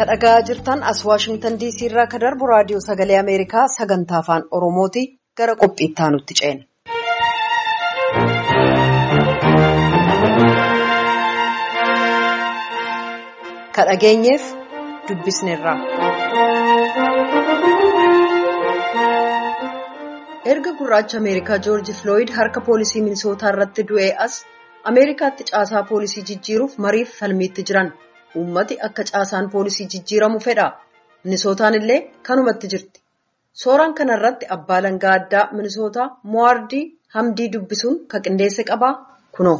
kadhagaa jirtan as waashingtan diisii irraa ka darbu raadiyoo sagalee ameerikaa sagantaa afaan oromooti gara qophii itti aanutti ceena. kadhageenyeef dubbisneerra. erga gurraacha ameerikaa joorji filooyid harka poolisii minisootaa irratti du'ee as ameerikaatti caasaa poolisii jijjiiruuf mariif falmiitti jiran. Uummati akka caasaan poolisii jijjiiramu fedha. Minisootaan illee kanumatti jirti. Sooraan kanarratti abbaa alangaa addaa minisootaa Mowaardii Hamdii dubbisuun ka qindeesse qabaa kunoo.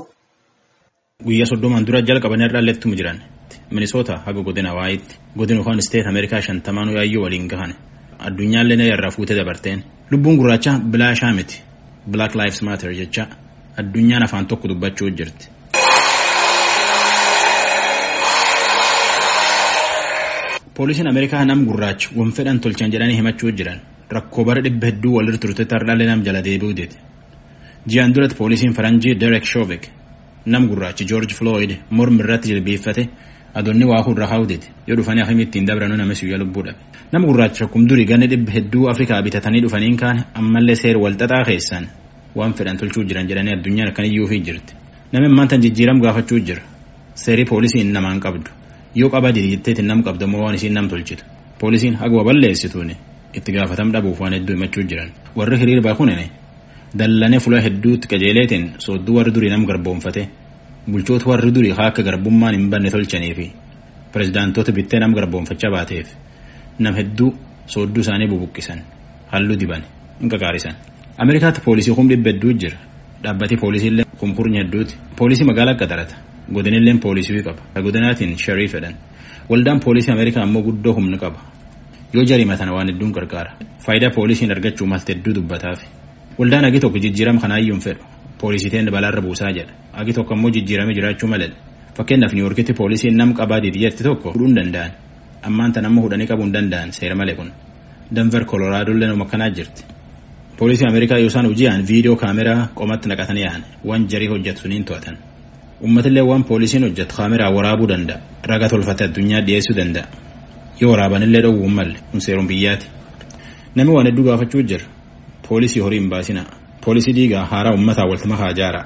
Guyyaa soddomaan dura jalqabanii irraa leettumu jiran. Minisoota haga godina waayitti godina kaan isteet Ameerikaa shantamaan yaayyoo waliin gahan. Addunyaallee na irraa fuutee dabarteen. Lubbuun gurraacha bilaashaa miti. Black Lives Matter jecha addunyaan afaan tokko dubbachuu jirti. Poolisiin Ameerikaa nam gurraacha wan fedhan tolchan jedhanii himachuu jiran rakkoo bara dhibba hedduu walirra turte tardaalee nam jala deebi'uu deete. Ji'aan duratti poolisiin faranjii Derek Chauvin nam gurraachi George Floyd mormi irratti jilbeeffate adoonni waa hurra haawdeete yoo dhufanii akkamii ittiin dabranuu nama siyyaa lubbuu dhabe. Nam gurraacha rakkum durii ganna dhibba hedduu Afrikaa bitatanii dhufaniin kaan ammallee seer walxaxaa keessan waan fedhan tolchuu jiran jedhanii addunyaan akkaniyyuu fi jirti. Namni maantan jijjiiram gaafachuu jira. Seerii poolisiin namaan qabdu. Yoo qaba diditteetiin nam qabda moo waan isiin nam tolchitu poolisiin haguma balleessituun itti gaafatam dhabuuf waan hedduu himachuu jiran warri hiriirbaa kunini dallane fula hedduutti qajeeleetiin soodduu warri durii nam garboonfate bulchoota warri durii akka garbummaan hin banne tolchanii fi pirezidaantoota bittee nam garboonfachaa baateef nam hedduu soodduu isaanii bubuqqisan halluu diban hin qaqaarisan ameerikaatti poolisii kum dhibba hedduu jira dhaabbati poolisiillee kumkurnya hedduuti poolisii magaalaa qaxarata godinilleen poolisii qaba. Godinaatiin sharii fedhan waldaan poolisii ameerikaa ammoo guddoo humna qaba. Yoo jarimatan waan hedduun gargaara. Faayidaa poolisiin argachuu malti hedduu dubbataaf waldaan agi tokko jijjiirama kanaayyuun fedhu. Poolisiiteen balaarra buusaa jedha. Agi tokko ammoo jijjiirame jiraachuu malee fakkeenyaaf niiworkitti poolisiin nam qabaa didiyyatti tokko hudhuu hin danda'an. Ammaan tan amma hudhanii qabuu hin danda'an. Seera malee kun. Danver koloraadoollee nama akkanaa jirti. Poolisii ameerikaa yoo isaan hoji'an viidiyoo kaameraa qomatti naqatanii yaa'an waan jarii hojjetu suniin to'atan ummatillee waan poolisiin hojjetu kaameraa waraabuu danda'a. Raga tolfate addunyaa dhiyeessuu danda'a. Yoo waraabanillee dhowwuun malle. Kun seeruun biyyaati. Namni waan hedduu gaafachuu jira. Poolisii horii hin baasina. Poolisii diigaa haaraa ummataa walti makaa jaara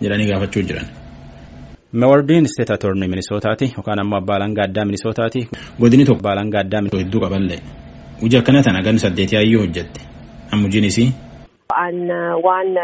jedhanii gaafachuu jiran. Meewardiin isteet atornii minisootaati yookaan ammoo abbaa alangaa addaa minisootaati godini tokko abbaa alangaa addaa hedduu qaballee hojii akkana tana gan saddeetii ayyuu hojjette ammujiinisii. An waan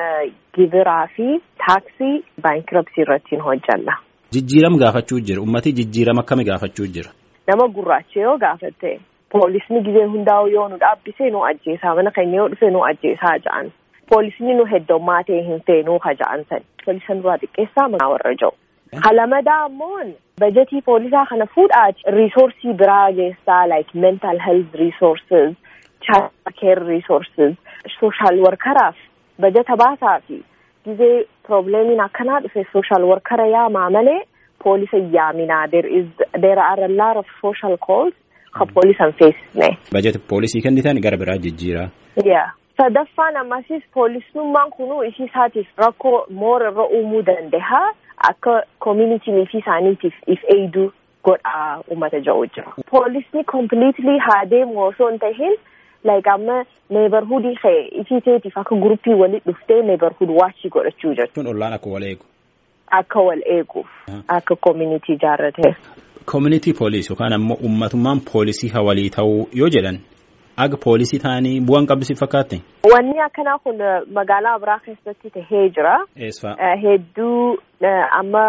gibiraa fi taaksii baankirabsii irratti hojjanna. Jijjiiram gaafachuu jira. Ummati jijjiirama akkamii gaafachuu jira? Nama gurraacha yoo gaafatte poolisni gizee hundaa'u yoo nu dhaabbise nu ajjeesaa mana keenya yoo dhufe nu ajjeesaa ja'an. Poolisni nu heddummaa ta'e hin feenuu ka ja'an sani. Poolisa nurraa xiqqeessaa warra ja'u. Halamadaa ammoo bajetii poolisaa kana fuudhaati riisoorsii biraa geessaa like mental health resources, child care resources. sooshaal warkaraaf bajata baasaa fi gizee probleemiin akkanaa dhufe sooshaal warkara yaamaa malee poolisa yaaminaa there is there are a lot of social calls ka poolisan feesisne. Bajata poolisii kennitan gara biraa jijjiiraa. Yeah. Sadaffaan ammasis poolisnummaan kunuu ishii isaatiif rakkoo moora irra uumuu danda'a akka communitiin ifii isaaniitiif if eeyduu godhaa uummata ja'u jira. Poolisni completely haa deemu osoo hin tahin like amma neebarhudii kee isiiteetiif akka guruppii walit dhuftee neebarhud waachii godhachuu jechuudha. Ollaan akka wal eegu. Akka wal eeguuf akka community ijaarrate. Community police yookaan ammoo uummatummaan poolisii hawalii ta'uu yoo jedhan aga poolisii ta'anii bu'aan qabdisi fakkaatti. Wanni akkanaa kun magaalaa biraa keessatti tahee jira. Eessaa. Hedduu amma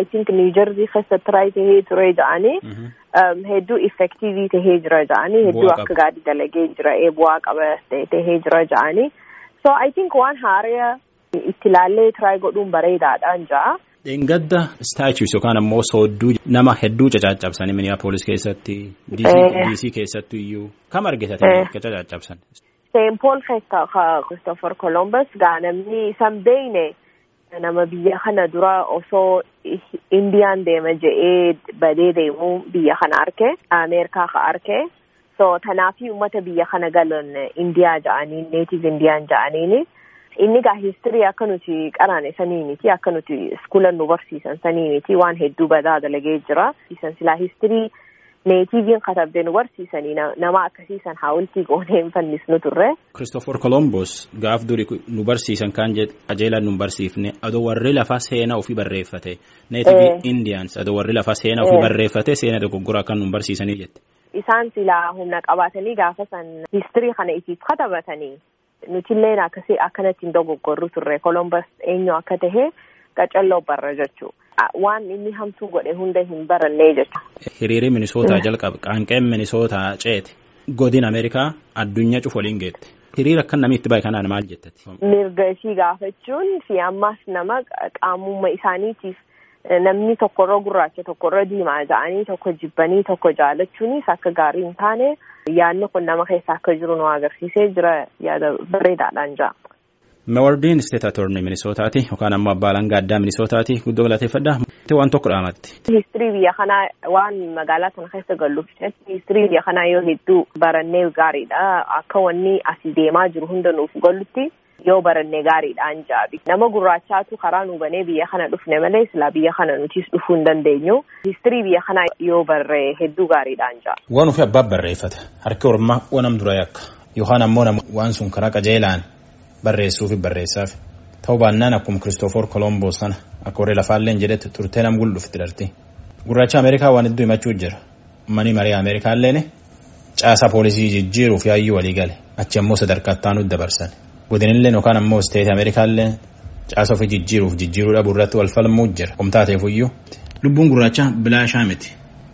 I think New Jersey keessatti tiraay tahee ture jedhanii. hedduu effektiivii tahee jira ja'anii hedduu akka gaadii dalagee jira bu'aa qaba tahee jira ja'anii so I think waan haaraa itti ilaallee tiraay godhuun bareedaadhaan ja'a. Dheengadda staachuus yookaan ammoo soodduu nama hedduu cacaccabsanii Minneapolis keessatti DC keessattu iyyuu. Kam argitan akka cacaccabsan. Saint Paul keessa Christopher Columbus gaa namni isan beeyne nama biyya kana dura osoo indiyaan deema je'ee badee deemuu biyya kana arke ameerikaa ka arke so tanaafi ummata biyya kana galan indiyaa ja'anii neetiv indiyaan ja'aniini inni gaa histirii akka nuti qarane sanii miti akka nuti iskuulan nu barsiisan sanii miti waan hedduu badaa dalagee jira. Siisan silaa histirii neetiiviin katabde nu barsiisanii nama akkasiisan haawultii goonee hin fannisnu turre. Kiristoofor Kolombos gaaf duri nu barsiisan kaan qajeelaan nu barsiifne adoo warri lafaa seenaa ofii barreeffate. Neetiivii Indiyaans adoo warri lafaa seenaa ofii barreeffate seenaa dogoggoraa kan nu barsiisanii jette. Isaan silaa humna qabaatanii gaafa san histirii kana isiif katabatanii nutilleen akkasii akkanatti hin dogoggorru turre Kolombos eenyu akka tahe qacalloo barra jechuudha. Waan inni hamtuu godhe hunda hin barannee jechuudha. Hiriirri Minisootaa jalqabe qaanqeen Minisootaa ceete godin Ameerikaa addunyaa cufa waliin geette. Hiriira akka namni itti bahe kanaan maal jettati? Mirga ishii gaafachuun fi ammaas nama qaamummaa isaaniitiif namni tokkorra gurraacha tokkorra diimaa ja'anii tokko jibbanii tokko jaalachuunis akka gaarii hin taane yaadni kun nama keessa akka jiru nu agarsiisee jira yaada bareedaadhaan ja'a. Meewardiin isteet atornii Minisootaati yookaan ammoo abbaa alangaa addaa Minisootaati guddoo galateeffadha. Waan tokko dhaamatti. Histirii biyya kanaa waan magaalaa kana keessa galluuf histirii biyya kanaa yoo hedduu barannee gaariidha. Akka wanni asii deemaa jiru hunda nuuf gallutti yoo barannee gaariidhaan jaabi. Nama gurraachaatu karaa nu banee biyya kana dhufne malee silaa biyya kana nutis dhufuu hin dandeenyu. Histirii biyya kanaa yoo barree hedduu gaariidhaan jaa. Waan ofii abbaa barreeffata. Harki ormaa waan dura yakka. Yookaan ammoo waan sun karaa qajeelaan barreessuufi barreessaaf. Ta'uu baannaan akkuma Kiristoofor Kolombos sana akka warri lafaalleen jedhetti turtee nam gul'uufti darti. Gurraacha Ameerikaa waan hedduu himachuu jira. Mani marii Ameerikaalleen caasaa poolisii jijjiiruuf yaayyuu walii gale. Achi ammoo sadarkaa itti dabarsan. Godinillee yookaan ammoo isteeti Ameerikaallee caasa ofii jijjiiruuf jijjiiruu dhabuu irratti wal falmuu jira. Qomtaateefuyyuu. Lubbuun gurraacha bilaashaa miti.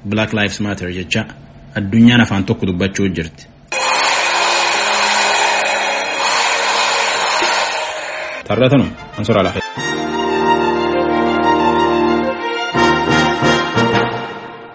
Black Lives Matter jecha addunyaan afaan tokko dubbachuu jirti. Tarratanu an soraa lafa.